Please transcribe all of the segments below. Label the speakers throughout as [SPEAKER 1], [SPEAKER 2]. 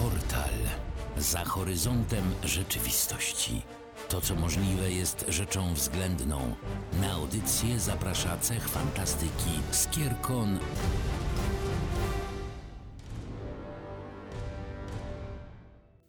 [SPEAKER 1] Portal. Za horyzontem rzeczywistości. To, co możliwe, jest rzeczą względną. Na audycję zaprasza cech fantastyki Skierkon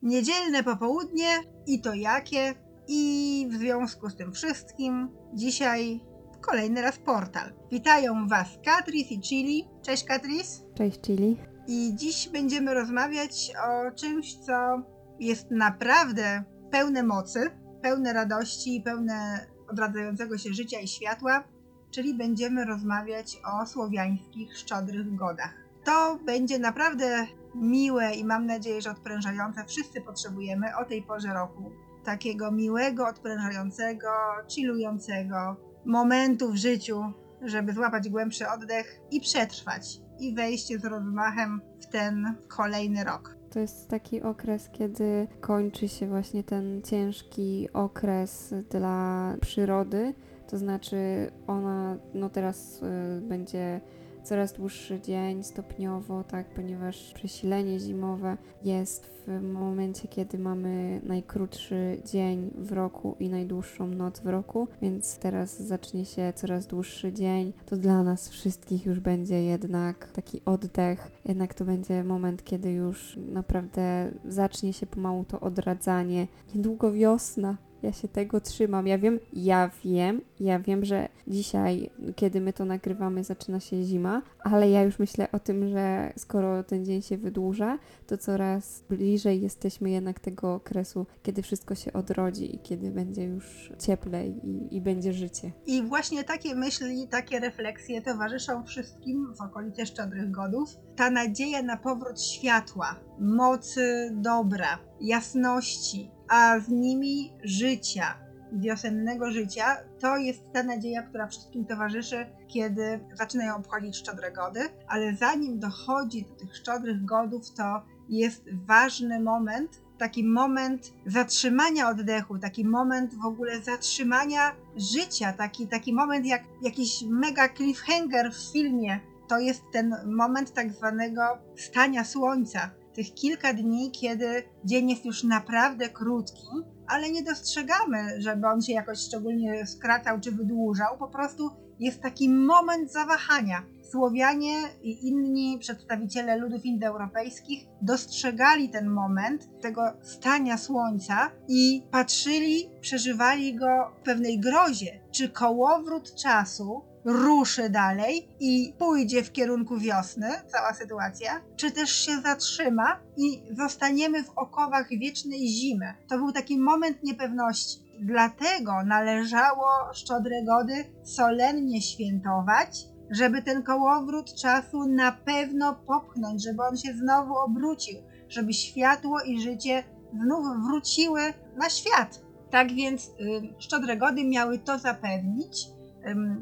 [SPEAKER 2] Niedzielne popołudnie i to jakie. I w związku z tym wszystkim dzisiaj kolejny raz portal. Witają Was Katris i Chili. Cześć Katris.
[SPEAKER 3] Cześć Chili.
[SPEAKER 2] I dziś będziemy rozmawiać o czymś, co jest naprawdę pełne mocy, pełne radości pełne odradzającego się życia i światła, czyli będziemy rozmawiać o słowiańskich szczodrych godach. To będzie naprawdę miłe i mam nadzieję, że odprężające. Wszyscy potrzebujemy o tej porze roku takiego miłego, odprężającego, chillującego momentu w życiu, żeby złapać głębszy oddech i przetrwać i wejść z rozmachem w ten kolejny rok.
[SPEAKER 3] To jest taki okres, kiedy kończy się właśnie ten ciężki okres dla przyrody. To znaczy, ona no teraz y, będzie coraz dłuższy dzień stopniowo, tak, ponieważ przesilenie zimowe jest w momencie, kiedy mamy najkrótszy dzień w roku i najdłuższą noc w roku, więc teraz zacznie się coraz dłuższy dzień. To dla nas wszystkich już będzie jednak taki oddech, jednak to będzie moment, kiedy już naprawdę zacznie się pomału to odradzanie. Niedługo wiosna, ja się tego trzymam. Ja wiem, ja wiem, ja wiem, że dzisiaj, kiedy my to nagrywamy, zaczyna się zima, ale ja już myślę o tym, że skoro ten dzień się wydłuża, to coraz bliżej jesteśmy jednak tego okresu, kiedy wszystko się odrodzi i kiedy będzie już cieplej i, i będzie życie.
[SPEAKER 2] I właśnie takie myśli, takie refleksje towarzyszą wszystkim w okolicy Szczodrych Godów. Ta nadzieja na powrót światła, mocy dobra, jasności, a z nimi życia, wiosennego życia, to jest ta nadzieja, która wszystkim towarzyszy, kiedy zaczynają obchodzić szczodre gody, ale zanim dochodzi do tych szczodrych godów, to jest ważny moment, taki moment zatrzymania oddechu, taki moment w ogóle zatrzymania życia, taki, taki moment jak jakiś mega cliffhanger w filmie. To jest ten moment tak zwanego stania słońca, tych kilka dni, kiedy dzień jest już naprawdę krótki, ale nie dostrzegamy, żeby on się jakoś szczególnie skracał czy wydłużał. Po prostu jest taki moment zawahania. Słowianie i inni przedstawiciele ludów indoeuropejskich dostrzegali ten moment tego stania słońca i patrzyli, przeżywali go w pewnej grozie. Czy kołowrót czasu ruszy dalej i pójdzie w kierunku wiosny, cała sytuacja, czy też się zatrzyma i zostaniemy w okowach wiecznej zimy. To był taki moment niepewności. Dlatego należało Szczodre Gody solennie świętować, żeby ten kołowrót czasu na pewno popchnąć, żeby on się znowu obrócił, żeby światło i życie znów wróciły na świat. Tak więc y, Szczodre Gody miały to zapewnić,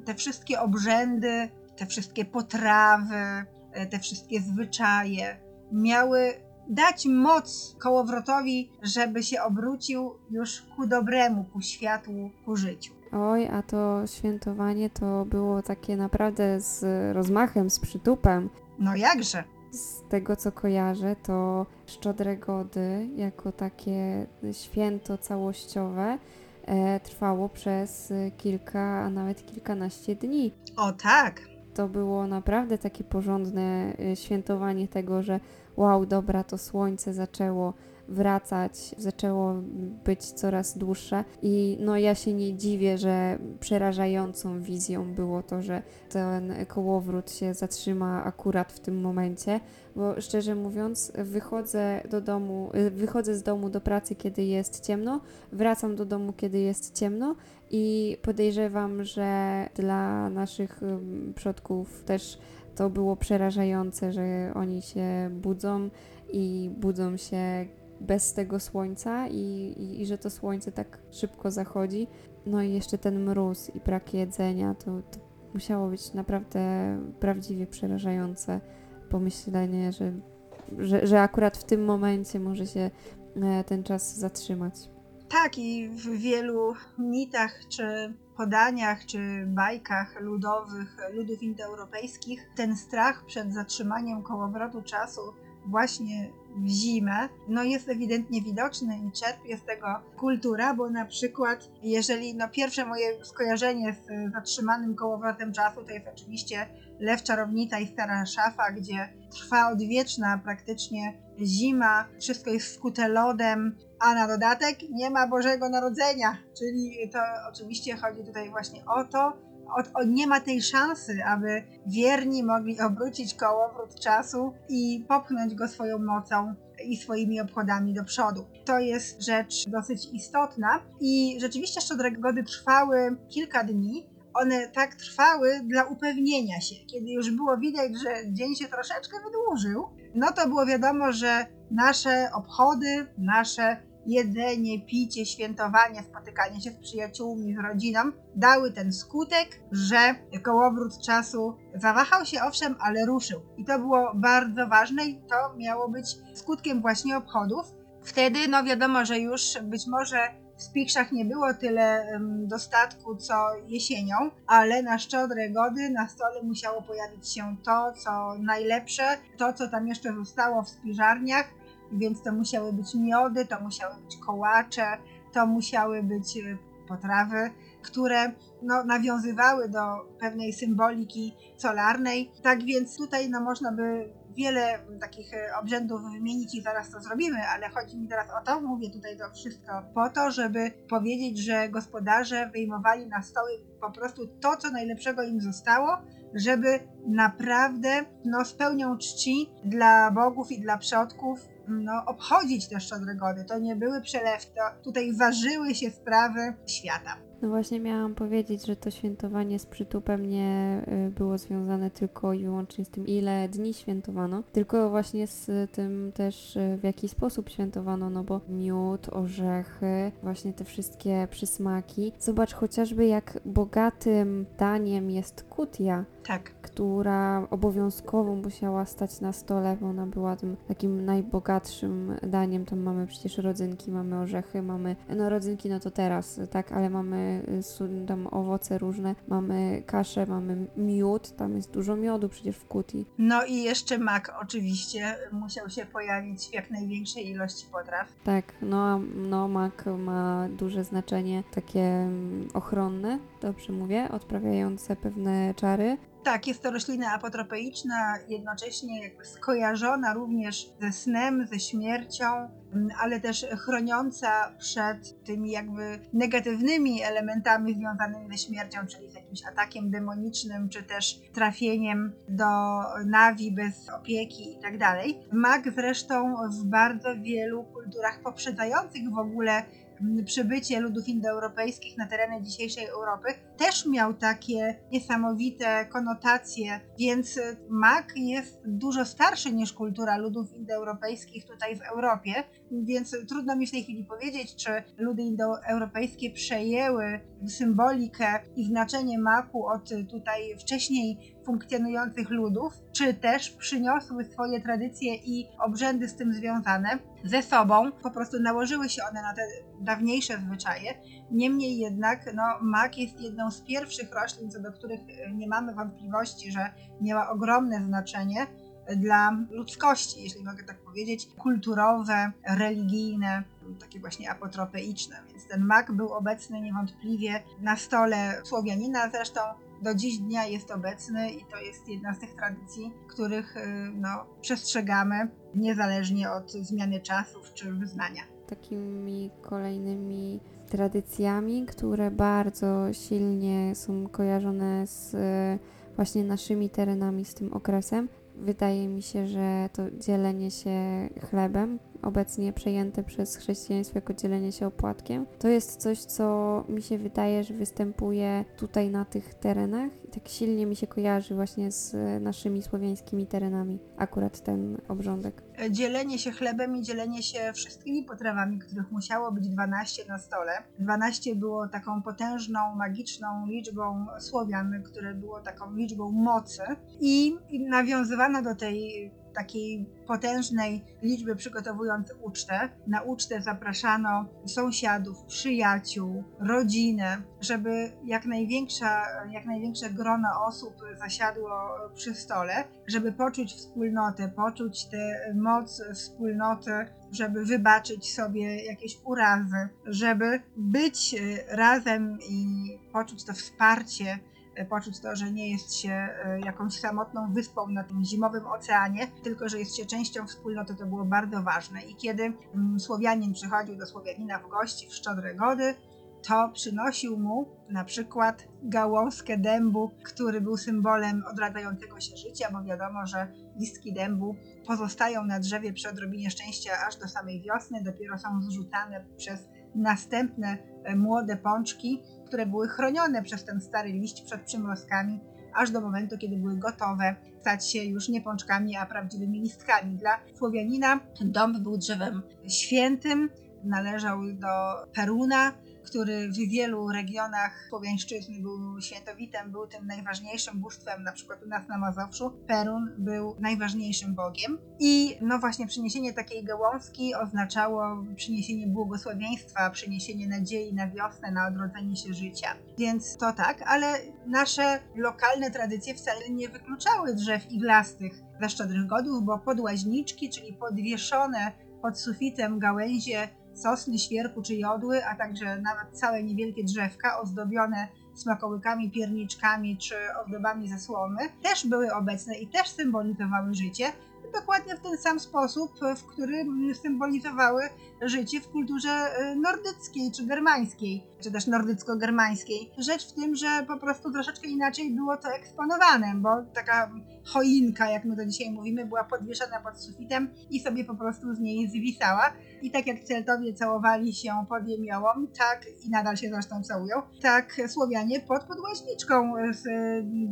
[SPEAKER 2] te wszystkie obrzędy, te wszystkie potrawy, e, te wszystkie zwyczaje miały dać moc kołowrotowi, żeby się obrócił już ku dobremu, ku światłu, ku życiu.
[SPEAKER 3] Oj, a to świętowanie to było takie naprawdę z rozmachem, z przytupem.
[SPEAKER 2] No jakże?
[SPEAKER 3] Z tego co kojarzę, to Szczodre Gody jako takie święto całościowe trwało przez kilka, a nawet kilkanaście dni.
[SPEAKER 2] O tak!
[SPEAKER 3] To było naprawdę takie porządne e, świętowanie tego, że wow, dobra, to słońce zaczęło wracać, zaczęło być coraz dłuższe. I no ja się nie dziwię, że przerażającą wizją było to, że ten kołowrót się zatrzyma akurat w tym momencie, bo szczerze mówiąc wychodzę do domu, wychodzę z domu do pracy, kiedy jest ciemno, wracam do domu, kiedy jest ciemno i podejrzewam, że dla naszych przodków też to było przerażające, że oni się budzą i budzą się bez tego słońca i, i, i, że to słońce tak szybko zachodzi. No i jeszcze ten mróz i brak jedzenia, to, to musiało być naprawdę prawdziwie przerażające pomyślenie, że, że, że akurat w tym momencie może się e, ten czas zatrzymać.
[SPEAKER 2] Tak, i w wielu mitach czy podaniach czy bajkach ludowych ludów indoeuropejskich ten strach przed zatrzymaniem kołowrotu czasu właśnie w zimę, no jest ewidentnie widoczny i czerpie z tego kultura, bo na przykład jeżeli, no pierwsze moje skojarzenie z zatrzymanym kołowrotem czasu to jest oczywiście Lew Czarownica i Stara Szafa, gdzie trwa odwieczna praktycznie zima, wszystko jest skute lodem, a na dodatek nie ma Bożego Narodzenia, czyli to oczywiście chodzi tutaj właśnie o to, o, o, nie ma tej szansy, aby wierni mogli obrócić kołowrót czasu i popchnąć go swoją mocą i swoimi obchodami do przodu. To jest rzecz dosyć istotna i rzeczywiście szczodre gody trwały kilka dni. One tak trwały dla upewnienia się. Kiedy już było widać, że dzień się troszeczkę wydłużył, no to było wiadomo, że nasze obchody, nasze jedzenie, picie, świętowanie, spotykanie się z przyjaciółmi, z rodziną dały ten skutek, że kołowrót czasu zawahał się owszem, ale ruszył. I to było bardzo ważne i to miało być skutkiem właśnie obchodów. Wtedy, no wiadomo, że już być może w Spichrzach nie było tyle dostatku co jesienią, ale na szczodre gody na stole musiało pojawić się to, co najlepsze, to, co tam jeszcze zostało w spiżarniach, więc to musiały być miody, to musiały być kołacze, to musiały być e, potrawy, które no, nawiązywały do pewnej symboliki solarnej. Tak więc tutaj no, można by wiele takich e, obrzędów wymienić i zaraz to zrobimy, ale chodzi mi teraz o to, mówię tutaj to wszystko po to, żeby powiedzieć, że gospodarze wyjmowali na stoły po prostu to, co najlepszego im zostało, żeby naprawdę no, z pełnią czci dla bogów i dla przodków no, obchodzić te szczodre gody. To nie były przelewki, to tutaj ważyły się sprawy świata.
[SPEAKER 3] No właśnie miałam powiedzieć, że to świętowanie z przytupem nie y, było związane tylko i wyłącznie z tym, ile dni świętowano, tylko właśnie z tym też, y, w jaki sposób świętowano, no bo miód, orzechy, właśnie te wszystkie przysmaki. Zobacz chociażby, jak bogatym daniem jest kutia,
[SPEAKER 2] Tak.
[SPEAKER 3] która obowiązkowo musiała stać na stole, bo ona była tym takim najbogatszym daniem. Tam mamy przecież rodzynki, mamy orzechy, mamy, no rodzynki no to teraz, tak, ale mamy y, tam owoce różne, mamy kaszę, mamy miód, tam jest dużo miodu przecież w kuti.
[SPEAKER 2] No i jeszcze mak oczywiście musiał się pojawić w jak największej ilości potraw.
[SPEAKER 3] Tak, no, a- no mak ma duże znaczenie takie mm, ochronne, dobrze mówię, odprawiające pewne czary.
[SPEAKER 2] Tak, jest to roślina apotropeiczna, jednocześnie jakby skojarzona również ze snem, ze śmiercią, ale też chroniąca przed tymi jakby negatywnymi elementami związanymi ze śmiercią, czyli z jakimś atakiem demonicznym, czy też trafieniem do nawi bez opieki i tak dalej. Mak zresztą w bardzo wielu kulturach poprzedzających w ogóle przybycie ludów indoeuropejskich na tereny dzisiejszej Europy też miał takie niesamowite konotacje, więc y, mak jest dużo starszy niż kultura ludów indoeuropejskich tutaj w Europie, więc trudno mi w tej chwili powiedzieć, czy ludy indoeuropejskie przejęły symbolikę i znaczenie maku od tutaj wcześniej funkcjonujących ludów, czy też przyniosły swoje tradycje i obrzędy z tym związane ze sobą, po prostu nałożyły się one na te dawniejsze zwyczaje. Niemniej jednak no, mak jest jedną z pierwszych roślin, co do których y, nie mamy wątpliwości, że miała ogromne znaczenie dla ludzkości, jeśli mogę tak powiedzieć, kulturowe, religijne, takie właśnie apotropeiczne. Więc ten mak był obecny niewątpliwie na stole Słowianina, zresztą do dziś dnia jest obecny i to jest jedna z tych tradycji, których y, no, przestrzegamy niezależnie od zmiany czasów czy wyznania.
[SPEAKER 3] takimi kolejnymi tradycjami, które bardzo silnie są kojarzone z e, właśnie naszymi terenami, z tym okresem. Wydaje mi się, że to dzielenie się chlebem, obecnie przejęte przez chrześcijaństwo jako dzielenie się opłatkiem, to jest coś, co mi się wydaje, że występuje tutaj na tych terenach i tak silnie mi się kojarzy właśnie z e, naszymi słowiańskimi terenami, akurat ten obrządek.
[SPEAKER 2] dzielenie się chlebem i dzielenie się wszystkimi potrawami, których musiało być 12 na stole. 12 było taką potężną, magiczną liczbą Słowian, które było taką liczbą mocy i nawiązywano do tej takiej potężnej liczby przygotowując ucztę. Na ucztę zapraszano sąsiadów, przyjaciół, rodzinę, żeby jak, największa, jak największe grono osób zasiadło przy stole, żeby poczuć wspólnotę, poczuć tę moc wspólnoty, żeby wybaczyć sobie jakieś urazy, żeby być razem i poczuć to wsparcie poczuć to, że nie jest się e, jakąś samotną wyspą na tym zimowym oceanie, tylko że jest się częścią wspólnoty, to było bardzo ważne. I kiedy mm, Słowianin przychodził do Słowianina w gości w Szczodre Gody, to przynosił mu na przykład gałązkę dębu, który był symbolem odradzającego się życia, bo wiadomo, że listki dębu pozostają na drzewie przy odrobinie szczęścia aż do samej wiosny, dopiero są zrzucane przez następne e, młode pączki, które były chronione przez ten stary liść przed przymrozkami, aż do momentu, kiedy były gotowe stać się już nie pączkami, a prawdziwymi listkami. Dla Słowianina dąb był drzewem świętym, należał do Peruna, który w wielu regionach Słowiańszczyzny był świętowitem, był tym najważniejszym bóstwem, na przykład u nas na Mazowszu, Perun był najważniejszym bogiem. I no właśnie przyniesienie takiej gałązki oznaczało przyniesienie błogosławieństwa, przyniesienie nadziei na wiosnę, na odrodzenie się życia. Więc to tak, ale nasze lokalne tradycje wcale nie wykluczały drzew iglastych ze szczodrych godów, bo podłaźniczki, czyli podwieszone pod sufitem gałęzie sosny, świerku czy jodły, a także nawet całe niewielkie drzewka ozdobione smakołykami, pierniczkami czy ozdobami ze słomy też były obecne i też symbolizowały życie, dokładnie w ten sam sposób, w którym symbolizowały życie w kulturze y, nordyckiej czy germańskiej, czy też nordycko-germańskiej. Rzecz w tym, że po prostu troszeczkę inaczej było to eksponowane, bo taka choinka, jak my to dzisiaj mówimy, była podwieszana pod sufitem i sobie po prostu z niej zwisała. I tak jak Celtowie całowali się pod jemiołą, tak i nadal się zresztą całują, tak Słowianie pod podłaźniczką z,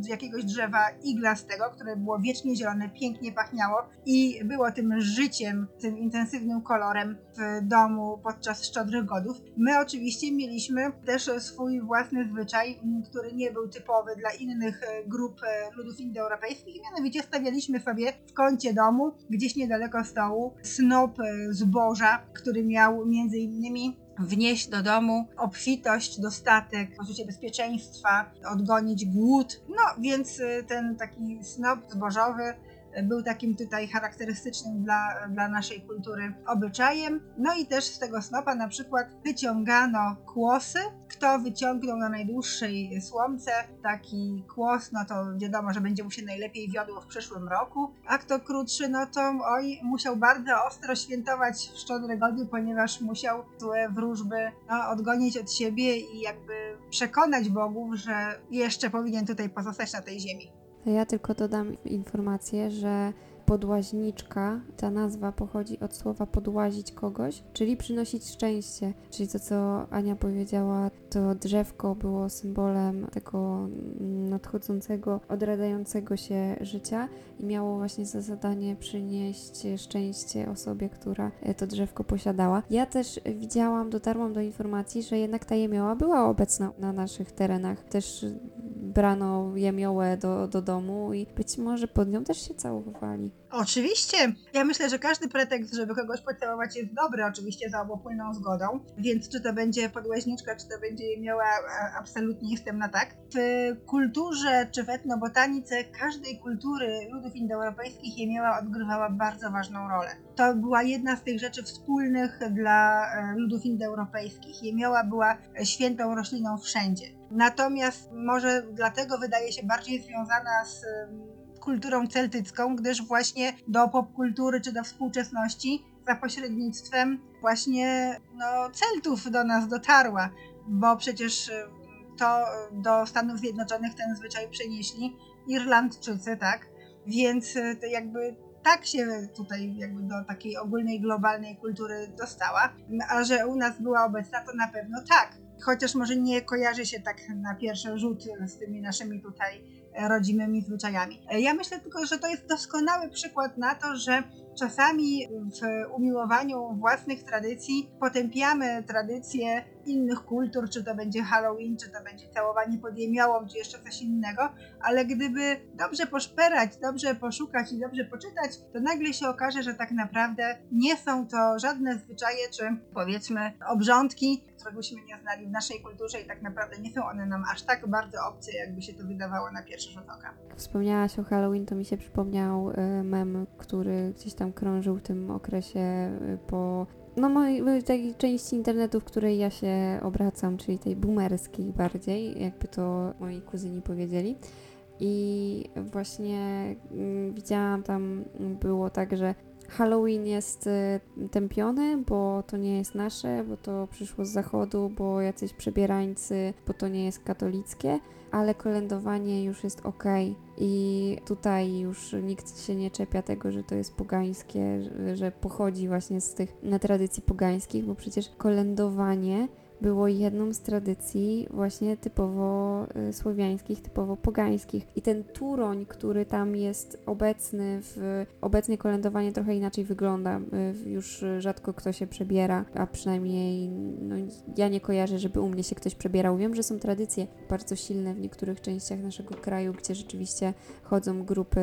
[SPEAKER 2] z jakiegoś drzewa iglastego, które było wiecznie zielone, pięknie pachniało i było tym życiem, tym intensywnym kolorem w domu podczas szczodrych godów. My oczywiście mieliśmy też swój własny zwyczaj, który nie był typowy dla innych grup ludów indoeuropejskich, mianowicie stawialiśmy sobie w kącie domu, gdzieś niedaleko stołu, snop zboża, który miał między innymi wnieść do domu obfitość, dostatek, poczucie bezpieczeństwa, odgonić głód. No więc ten taki snop zbożowy był takim tutaj charakterystycznym dla, dla naszej kultury obyczajem. No i też z tego snopa na przykład wyciągano kłosy. Kto wyciągnął na najdłuższej słomce taki kłos, no to wiadomo, że będzie mu się najlepiej wiodło w przyszłym roku, a kto krótszy, no to oj, musiał bardzo ostro świętować w szczodre ponieważ musiał złe wróżby no, odgonić od siebie i jakby przekonać bogów, że jeszcze powinien tutaj pozostać na tej ziemi.
[SPEAKER 3] Ja tylko dodam informację, że podłaźniczka, ta nazwa pochodzi od słowa podłazić kogoś, czyli przynosić szczęście. Czyli to, co Ania powiedziała, to drzewko było symbolem tego nadchodzącego, odradzającego się życia i miało właśnie za zadanie przynieść szczęście osobie, która to drzewko posiadała. Ja też widziałam, dotarłam do informacji, że jednak ta jemioła była obecna na naszych terenach. Też brano jemiołę do, do domu i być może pod nią też się całowali.
[SPEAKER 2] Oczywiście. Ja myślę, że każdy pretekst, żeby kogoś pocałować jest dobry, oczywiście za obopólną zgodą. Więc czy to będzie podłaźniczka, czy to będzie jemioła, absolutnie jestem na tak. W kulturze czy w etnobotanice każdej kultury ludów indoeuropejskich jemioła odgrywała bardzo ważną rolę. To była jedna z tych rzeczy wspólnych dla e, ludów indoeuropejskich. Jemioła była świętą rośliną wszędzie. Natomiast może dlatego wydaje się bardziej związana z kulturą celtycką, gdyż właśnie do popkultury czy do współczesności za pośrednictwem właśnie no, Celtów do nas dotarła, bo przecież y, to do Stanów Zjednoczonych ten zwyczaj przenieśli Irlandczycy, tak? Więc y, jakby tak się tutaj jakby do takiej ogólnej globalnej kultury dostała, a że u nas była obecna, to na pewno tak. Chociaż może nie kojarzy się tak na pierwszy rzut z tymi naszymi tutaj rodzimymi zwyczajami. Ja myślę tylko, że to jest doskonały przykład na to, że czasami w umiłowaniu własnych tradycji potępiamy tradycje innych kultur, czy to będzie Halloween, czy to będzie całowanie pod jemiołą, czy jeszcze coś innego, ale gdyby dobrze poszperać, dobrze poszukać i dobrze poczytać, to nagle się okaże, że tak naprawdę nie są to żadne zwyczaje, czy powiedzmy obrządki, których byśmy nie znali w naszej kulturze i tak naprawdę nie są one nam aż tak bardzo obce, jakby się to wydawało na pierwszy rzut oka.
[SPEAKER 3] Wspomniałaś o Halloween, to mi się przypomniał y, mem, który gdzieś tam krążył w tym okresie y, po no mojej takiej części internetu, w której ja się obracam, czyli tej boomerskiej bardziej, jakby to moi kuzyni powiedzieli. I właśnie mm, widziałam tam było tak, że Halloween jest y, tępiony, bo to nie jest nasze, bo to przyszło z zachodu, bo jacyś przebierańcy, bo to nie jest katolickie, ale kolędowanie już jest ok. I tutaj już nikt się nie czepia tego, że to jest pogańskie, że, pochodzi właśnie z tych tradycji pogańskich, bo przecież kolędowanie było jedną z tradycji właśnie typowo y, słowiańskich, typowo pogańskich. I ten turoń, który tam jest obecny w obecnie kolędowanie trochę inaczej wygląda. Y, już rzadko kto się przebiera, a przynajmniej no, ja nie kojarzę, żeby u mnie się ktoś przebierał. Wiem, że są tradycje bardzo silne w niektórych częściach naszego kraju, gdzie rzeczywiście chodzą grupy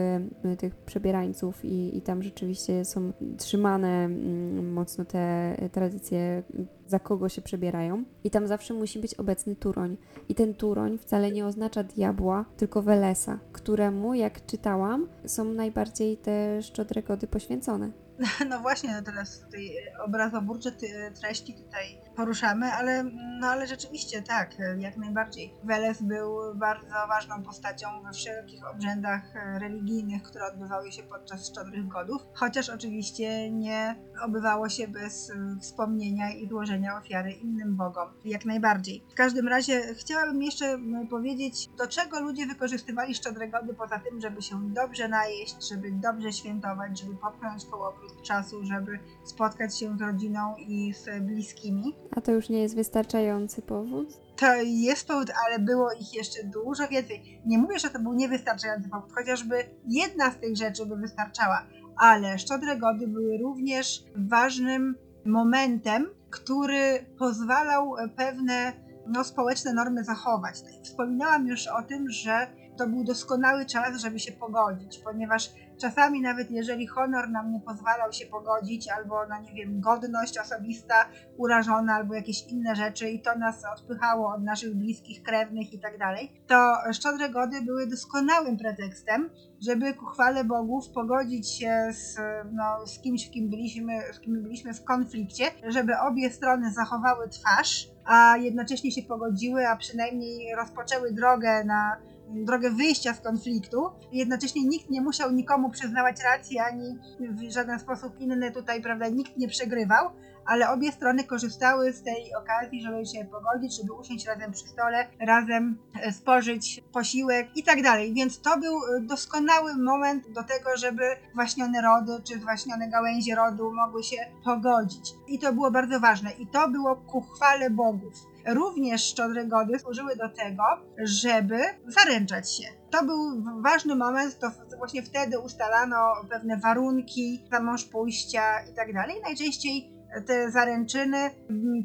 [SPEAKER 3] y, tych przebierańców i, i tam rzeczywiście są trzymane mm, mocno te tradycje za kogo się przebierają. I tam zawsze musi być obecny turoń. I ten turoń wcale nie oznacza diabła, tylko Welesa, któremu, jak czytałam, są najbardziej te szczodre gody poświęcone.
[SPEAKER 2] No właśnie, no teraz tutaj obrazoburcze treści tutaj poruszamy, ale, no ale rzeczywiście tak, jak najbardziej. Weles był bardzo ważną postacią we wszelkich obrzędach religijnych, które odbywały się podczas szczodrych godów, chociaż oczywiście nie obywało się bez wspomnienia i złożenia ofiary innym bogom. Jak najbardziej. W każdym razie chciałabym jeszcze powiedzieć, do czego ludzie wykorzystywali szczodre gody, poza tym, żeby się dobrze najeść, żeby dobrze świętować, żeby popchnąć kołowrót czasu, żeby spotkać się z rodziną i z bliskimi.
[SPEAKER 3] A to już nie jest wystarczający powód?
[SPEAKER 2] To jest powód, ale było ich jeszcze dużo więcej. Nie mówię, że to był niewystarczający powód, chociażby jedna z tych rzeczy by wystarczała, ale szczodre gody były również ważnym momentem, który pozwalał pewne no, społeczne normy zachować. Wspominałam już o tym, że to był doskonały czas, żeby się pogodzić, ponieważ czasami nawet jeżeli honor nam nie pozwalał się pogodzić, albo no nie wiem, godność osobista urażona, albo jakieś inne rzeczy i to nas odpychało od naszych bliskich, krewnych i tak dalej, to szczodre gody były doskonałym pretekstem, żeby ku chwale bogów pogodzić się z, no, z kimś, kim byliśmy, z kim byliśmy w konflikcie, żeby obie strony zachowały twarz, a jednocześnie się pogodziły, a przynajmniej rozpoczęły drogę na drogę wyjścia z konfliktu. Jednocześnie nikt nie musiał nikomu przyznawać racji, ani w żaden sposób inny tutaj, prawda, nikt nie przegrywał, ale obie strony korzystały z tej okazji, żeby się pogodzić, żeby usiąść razem przy stole, razem e, spożyć posiłek i tak dalej. Więc to był e, doskonały moment do tego, żeby zwaśnione rody czy zwaśnione gałęzie rodu mogły się pogodzić. I to było bardzo ważne. I to było ku chwale bogów. Również szczodre gody służyły do tego, żeby zaręczać się. To był ważny moment, to właśnie wtedy ustalano pewne warunki za mąż pójścia i tak dalej. Najczęściej te zaręczyny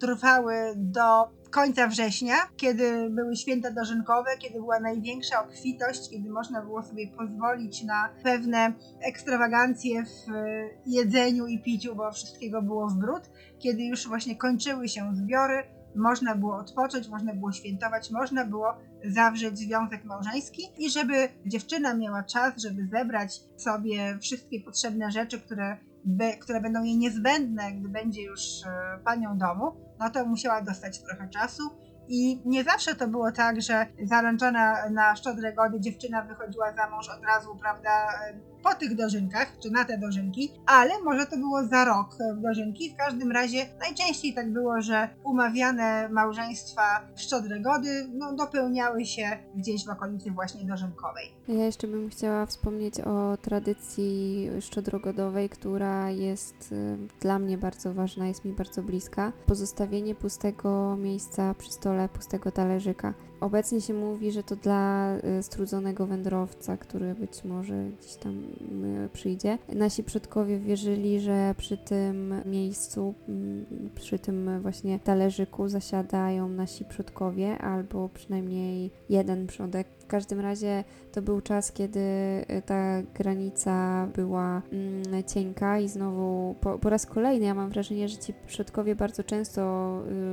[SPEAKER 2] trwały do końca września, kiedy były święta dożynkowe, kiedy była największa obfitość, kiedy można było sobie pozwolić na pewne ekstrawagancje w jedzeniu i piciu, bo wszystkiego było w bród, kiedy już właśnie kończyły się zbiory, można było odpocząć, można było świętować, można było zawrzeć związek małżeński i żeby dziewczyna miała czas, żeby zebrać sobie wszystkie potrzebne rzeczy, które, by, które będą jej niezbędne, gdy będzie już e, panią domu, no to musiała dostać trochę czasu. I nie zawsze to było tak, że zaręczona na szczodre gody dziewczyna wychodziła za mąż od razu, prawda, po tych dożynkach, czy na te dożynki, ale może to było za rok w dożynki. W każdym razie najczęściej tak było, że umawiane małżeństwa szczodre gody no, dopełniały się gdzieś w okolicy właśnie dożynkowej.
[SPEAKER 3] Ja jeszcze bym chciała wspomnieć o tradycji szczodrogodowej, która jest y, dla mnie bardzo ważna, jest mi bardzo bliska. Pozostawienie pustego miejsca przy stole, pustego talerzyka. Obecnie się mówi, że to dla y, strudzonego wędrowca, który być może gdzieś tam y, przyjdzie. Nasi przodkowie wierzyli, że przy tym miejscu, mm, przy tym właśnie talerzyku zasiadają nasi przodkowie, albo przynajmniej jeden przodek. W każdym razie to był czas, kiedy y, ta granica była mm, cienka i znowu po, po raz kolejny ja mam wrażenie, że ci przodkowie bardzo często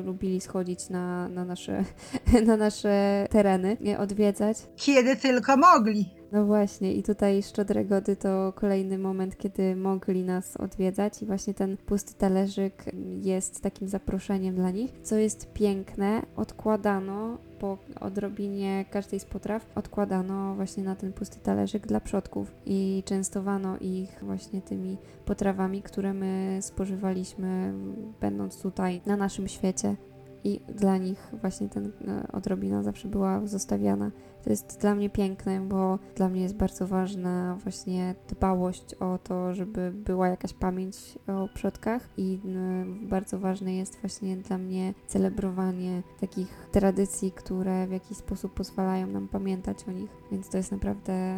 [SPEAKER 3] y, lubili schodzić na, na, nasze, na nasze tereny, y, odwiedzać.
[SPEAKER 2] Kiedy tylko mogli.
[SPEAKER 3] No właśnie, i tutaj Szczodre Gody to kolejny moment, kiedy mogli nas odwiedzać, i właśnie ten pusty talerzyk jest takim zaproszeniem dla nich, co jest piękne. Odkładano po odrobinie każdej z potraw, odkładano właśnie na ten pusty talerzyk dla przodków i częstowano ich właśnie tymi potrawami, które my spożywaliśmy, będąc tutaj na naszym świecie. I dla nich właśnie ten e, odrobina zawsze była zostawiana. To jest dla mnie piękne, bo dla mnie jest bardzo ważna właśnie dbałość o to, żeby była jakaś pamięć o przodkach i bardzo ważne jest właśnie dla mnie celebrowanie takich tradycji, które w jakiś sposób pozwalają nam pamiętać o nich. Więc to jest naprawdę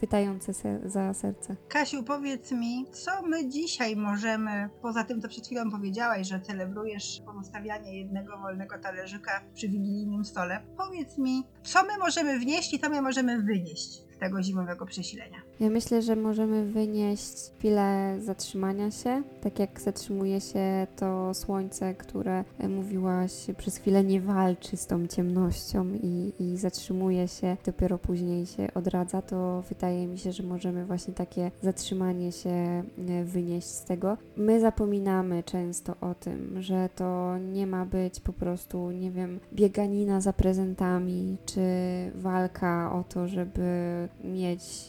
[SPEAKER 3] chwytające se za serce.
[SPEAKER 2] Kasiu, powiedz mi, co my dzisiaj możemy, poza tym, co przed chwilą powiedziałaś, że celebrujesz pozostawianie jednego wolnego talerzyka przy wigilijnym stole, powiedz mi, co my możemy wnieść i co my możemy wynieść tego zimowego przesilenia?
[SPEAKER 3] Ja myślę, że możemy wynieść chwilę zatrzymania się, tak jak zatrzymuje się to słońce, które e, mówiłaś przez chwilę nie walczy z tą ciemnością i, i zatrzymuje się, dopiero później się odradza, to wydaje mi się, że możemy właśnie takie zatrzymanie się e, wynieść z tego. My zapominamy często o tym, że to nie ma być po prostu, nie wiem, bieganina za prezentami, czy walka o to, żeby mieć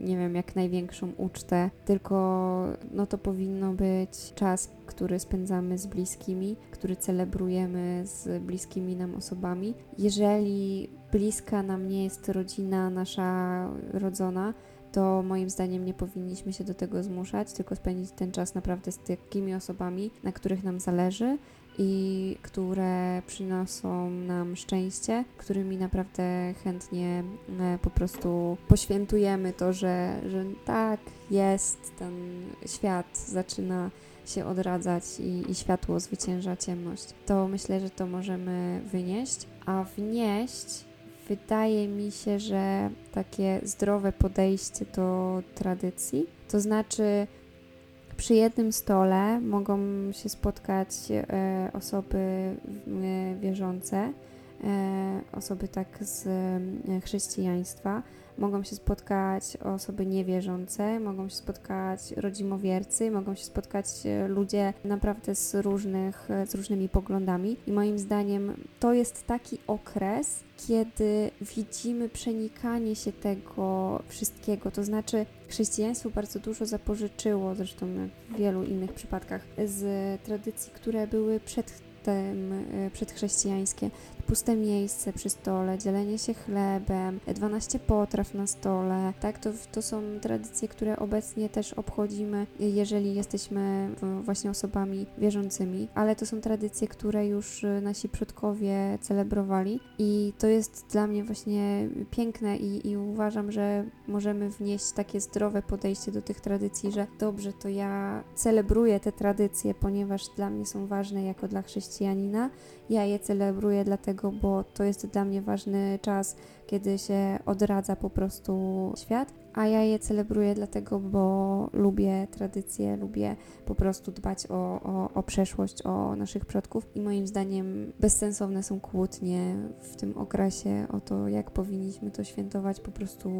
[SPEAKER 3] nie wiem, jak największą ucztę, tylko no to powinno być czas, który spędzamy z bliskimi, który celebrujemy z bliskimi nam osobami. Jeżeli bliska nam nie jest rodzina nasza rodzona, to moim zdaniem nie powinniśmy się do tego zmuszać, tylko spędzić ten czas naprawdę z takimi osobami, na których nam zależy i które przynoszą nam szczęście, którymi naprawdę chętnie e, po prostu poświętujemy to, że, że tak jest, ten świat zaczyna się odradzać i, i światło zwycięża ciemność. To myślę, że to możemy wynieść, a wnieść wydaje mi się, że takie zdrowe podejście do tradycji, to znaczy przy jednym stole mogą się spotkać e, osoby e, wierzące, e, osoby tak z chrześcijaństwa, mogą się spotkać osoby niewierzące, mogą się spotkać rodzimowiercy, mogą się spotkać e, ludzie naprawdę z, różnych, e, z różnymi poglądami. I moim zdaniem to jest taki okres, kiedy widzimy przenikanie się tego wszystkiego. To znaczy, chrześcijaństwo bardzo dużo zapożyczyło, zresztą w wielu innych przypadkach, z tradycji, które były przed e, przedchrześcijańskie, puste miejsce przy stole, dzielenie się chlebem, 12 potraw na stole, tak, to, to są tradycje, które obecnie też obchodzimy, jeżeli jesteśmy właśnie osobami wierzącymi, ale to są tradycje, które już e, nasi przodkowie celebrowali i to jest dla mnie właśnie piękne i, i uważam, że możemy wnieść takie zdrowe podejście do tych tradycji, że dobrze, to ja celebruję te tradycje, ponieważ dla mnie są ważne jako dla chrześcijanina. Ja je celebruję dlatego, bo to jest dla mnie ważny czas, kiedy się odradza po prostu świat, a ja je celebruję dlatego, bo lubię tradycje, lubię po prostu dbać o, o, o przeszłość, o naszych przodków i moim zdaniem bezsensowne są kłótnie w tym okresie o to, jak powinniśmy to świętować. Po prostu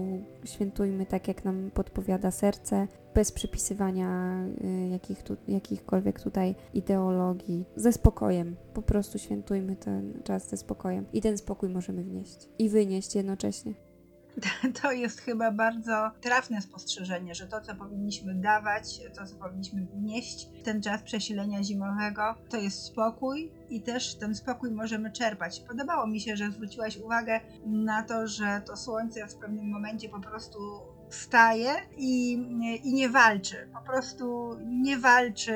[SPEAKER 3] świętujmy tak, jak nam podpowiada serce, bez przypisywania y, jakich tu, jakichkolwiek tutaj ideologii, ze spokojem. Po prostu świętujmy ten czas ze spokojem i ten spokój możemy wnieść i wynieść jednocześnie.
[SPEAKER 2] To jest chyba bardzo trafne spostrzeżenie, że to, co powinniśmy dawać, to, co powinniśmy wnieść w ten czas przesilenia zimowego, to jest spokój i też ten spokój możemy czerpać. Podobało mi się, że zwróciłaś uwagę na to, że to słońce w pewnym momencie po prostu wstaje i, i nie walczy. Po prostu nie walczy,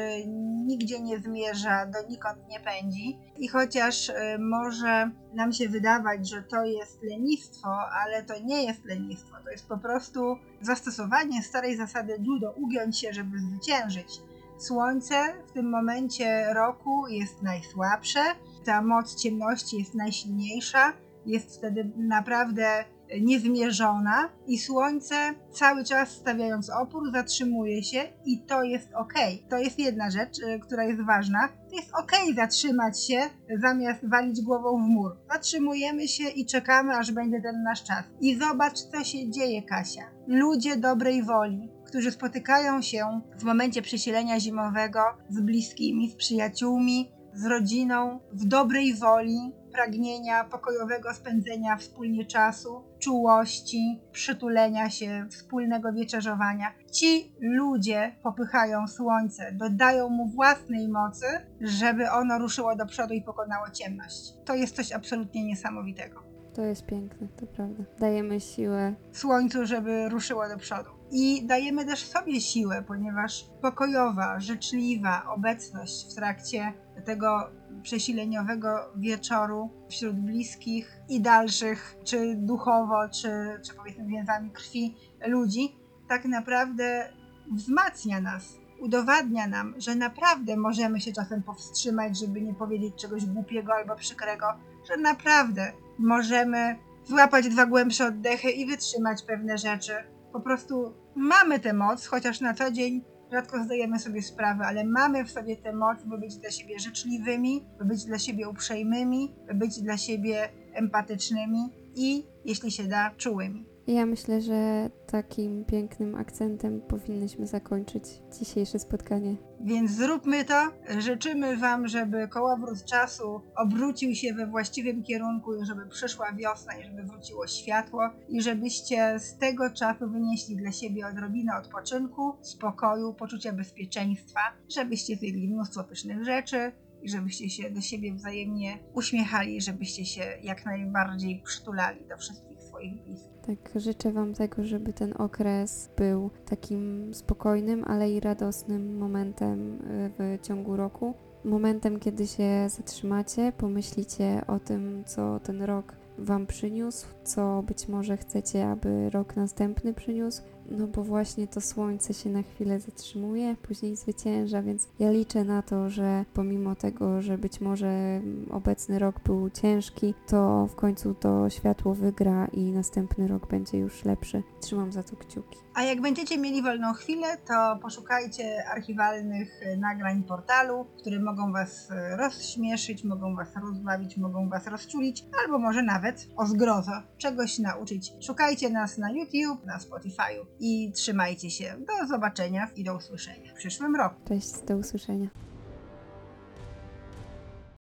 [SPEAKER 2] nigdzie nie zmierza, donikąd nie pędzi. I chociaż y, może nam się wydawać, że to jest lenistwo, ale to nie jest lenistwo. To jest po prostu zastosowanie starej zasady judo, ugiąć się, żeby zwyciężyć. Słońce w tym momencie roku jest najsłabsze, ta moc ciemności jest najsilniejsza, jest wtedy naprawdę niezmierzona i słońce cały czas stawiając opór zatrzymuje się i to jest ok. To jest jedna rzecz, y, która jest ważna. To jest ok zatrzymać się zamiast walić głową w mur. Zatrzymujemy się i czekamy aż będzie ten nasz czas. I zobacz co się dzieje Kasia. Ludzie dobrej woli, którzy spotykają się w momencie przesilenia zimowego z bliskimi, z przyjaciółmi, z rodziną, w dobrej woli, pragnienia pokojowego spędzenia wspólnie czasu, czułości, przytulenia się, wspólnego wieczerzowania. Ci ludzie popychają słońce, dodają mu własnej mocy, żeby ono ruszyło do przodu i pokonało ciemność. To jest coś absolutnie niesamowitego.
[SPEAKER 3] To jest piękne, to prawda. Dajemy siłę.
[SPEAKER 2] Słońcu, żeby ruszyło do przodu. I dajemy też sobie siłę, ponieważ pokojowa, życzliwa obecność w trakcie tego przesileniowego wieczoru wśród bliskich i dalszych, czy duchowo, czy, czy powiedzmy więzami krwi ludzi, tak naprawdę wzmacnia nas, udowadnia nam, że naprawdę możemy się czasem powstrzymać, żeby nie powiedzieć czegoś głupiego albo przykrego, że naprawdę możemy złapać dwa głębsze oddechy i wytrzymać pewne rzeczy. Po prostu mamy tę moc, chociaż na co dzień rzadko zdajemy sobie sprawę, ale mamy w sobie tę moc, by być dla siebie życzliwymi, by być dla siebie uprzejmymi, by być dla siebie empatycznymi i, jeśli się da, czułymi.
[SPEAKER 3] Ja myślę, że takim pięknym akcentem powinnyśmy zakończyć dzisiejsze spotkanie.
[SPEAKER 2] Więc zróbmy to. Życzymy Wam, żeby kołowrót czasu obrócił się we właściwym kierunku i żeby przyszła wiosna i żeby wróciło światło i żebyście z tego czasu wynieśli dla siebie odrobinę odpoczynku, spokoju, poczucia bezpieczeństwa, żebyście zjedli mnóstwo pysznych rzeczy i żebyście się do siebie wzajemnie uśmiechali, żebyście się jak najbardziej przytulali do wszystkich swoich bliskich.
[SPEAKER 3] Tak, życzę Wam tego, żeby ten okres był takim spokojnym, ale i radosnym momentem y, w ciągu roku. Momentem, kiedy się zatrzymacie, pomyślicie o tym, co ten rok Wam przyniósł, co być może chcecie, aby rok następny przyniósł. No bo właśnie to słońce się na chwilę zatrzymuje, później zwycięża, więc ja liczę na to, że pomimo tego, że być może mm, obecny rok był ciężki, to w końcu to światło wygra i następny rok będzie już lepszy. Trzymam za to kciuki.
[SPEAKER 2] A jak będziecie mieli wolną chwilę, to poszukajcie archiwalnych e, nagrań portalu, które mogą Was e, rozśmieszyć, mogą Was rozbawić, mogą Was rozczulić, albo może nawet o zgrozo czegoś nauczyć. Szukajcie nas na YouTube, na Spotify'u i trzymajcie się. Do zobaczenia i do usłyszenia w przyszłym roku.
[SPEAKER 3] Cześć, do usłyszenia.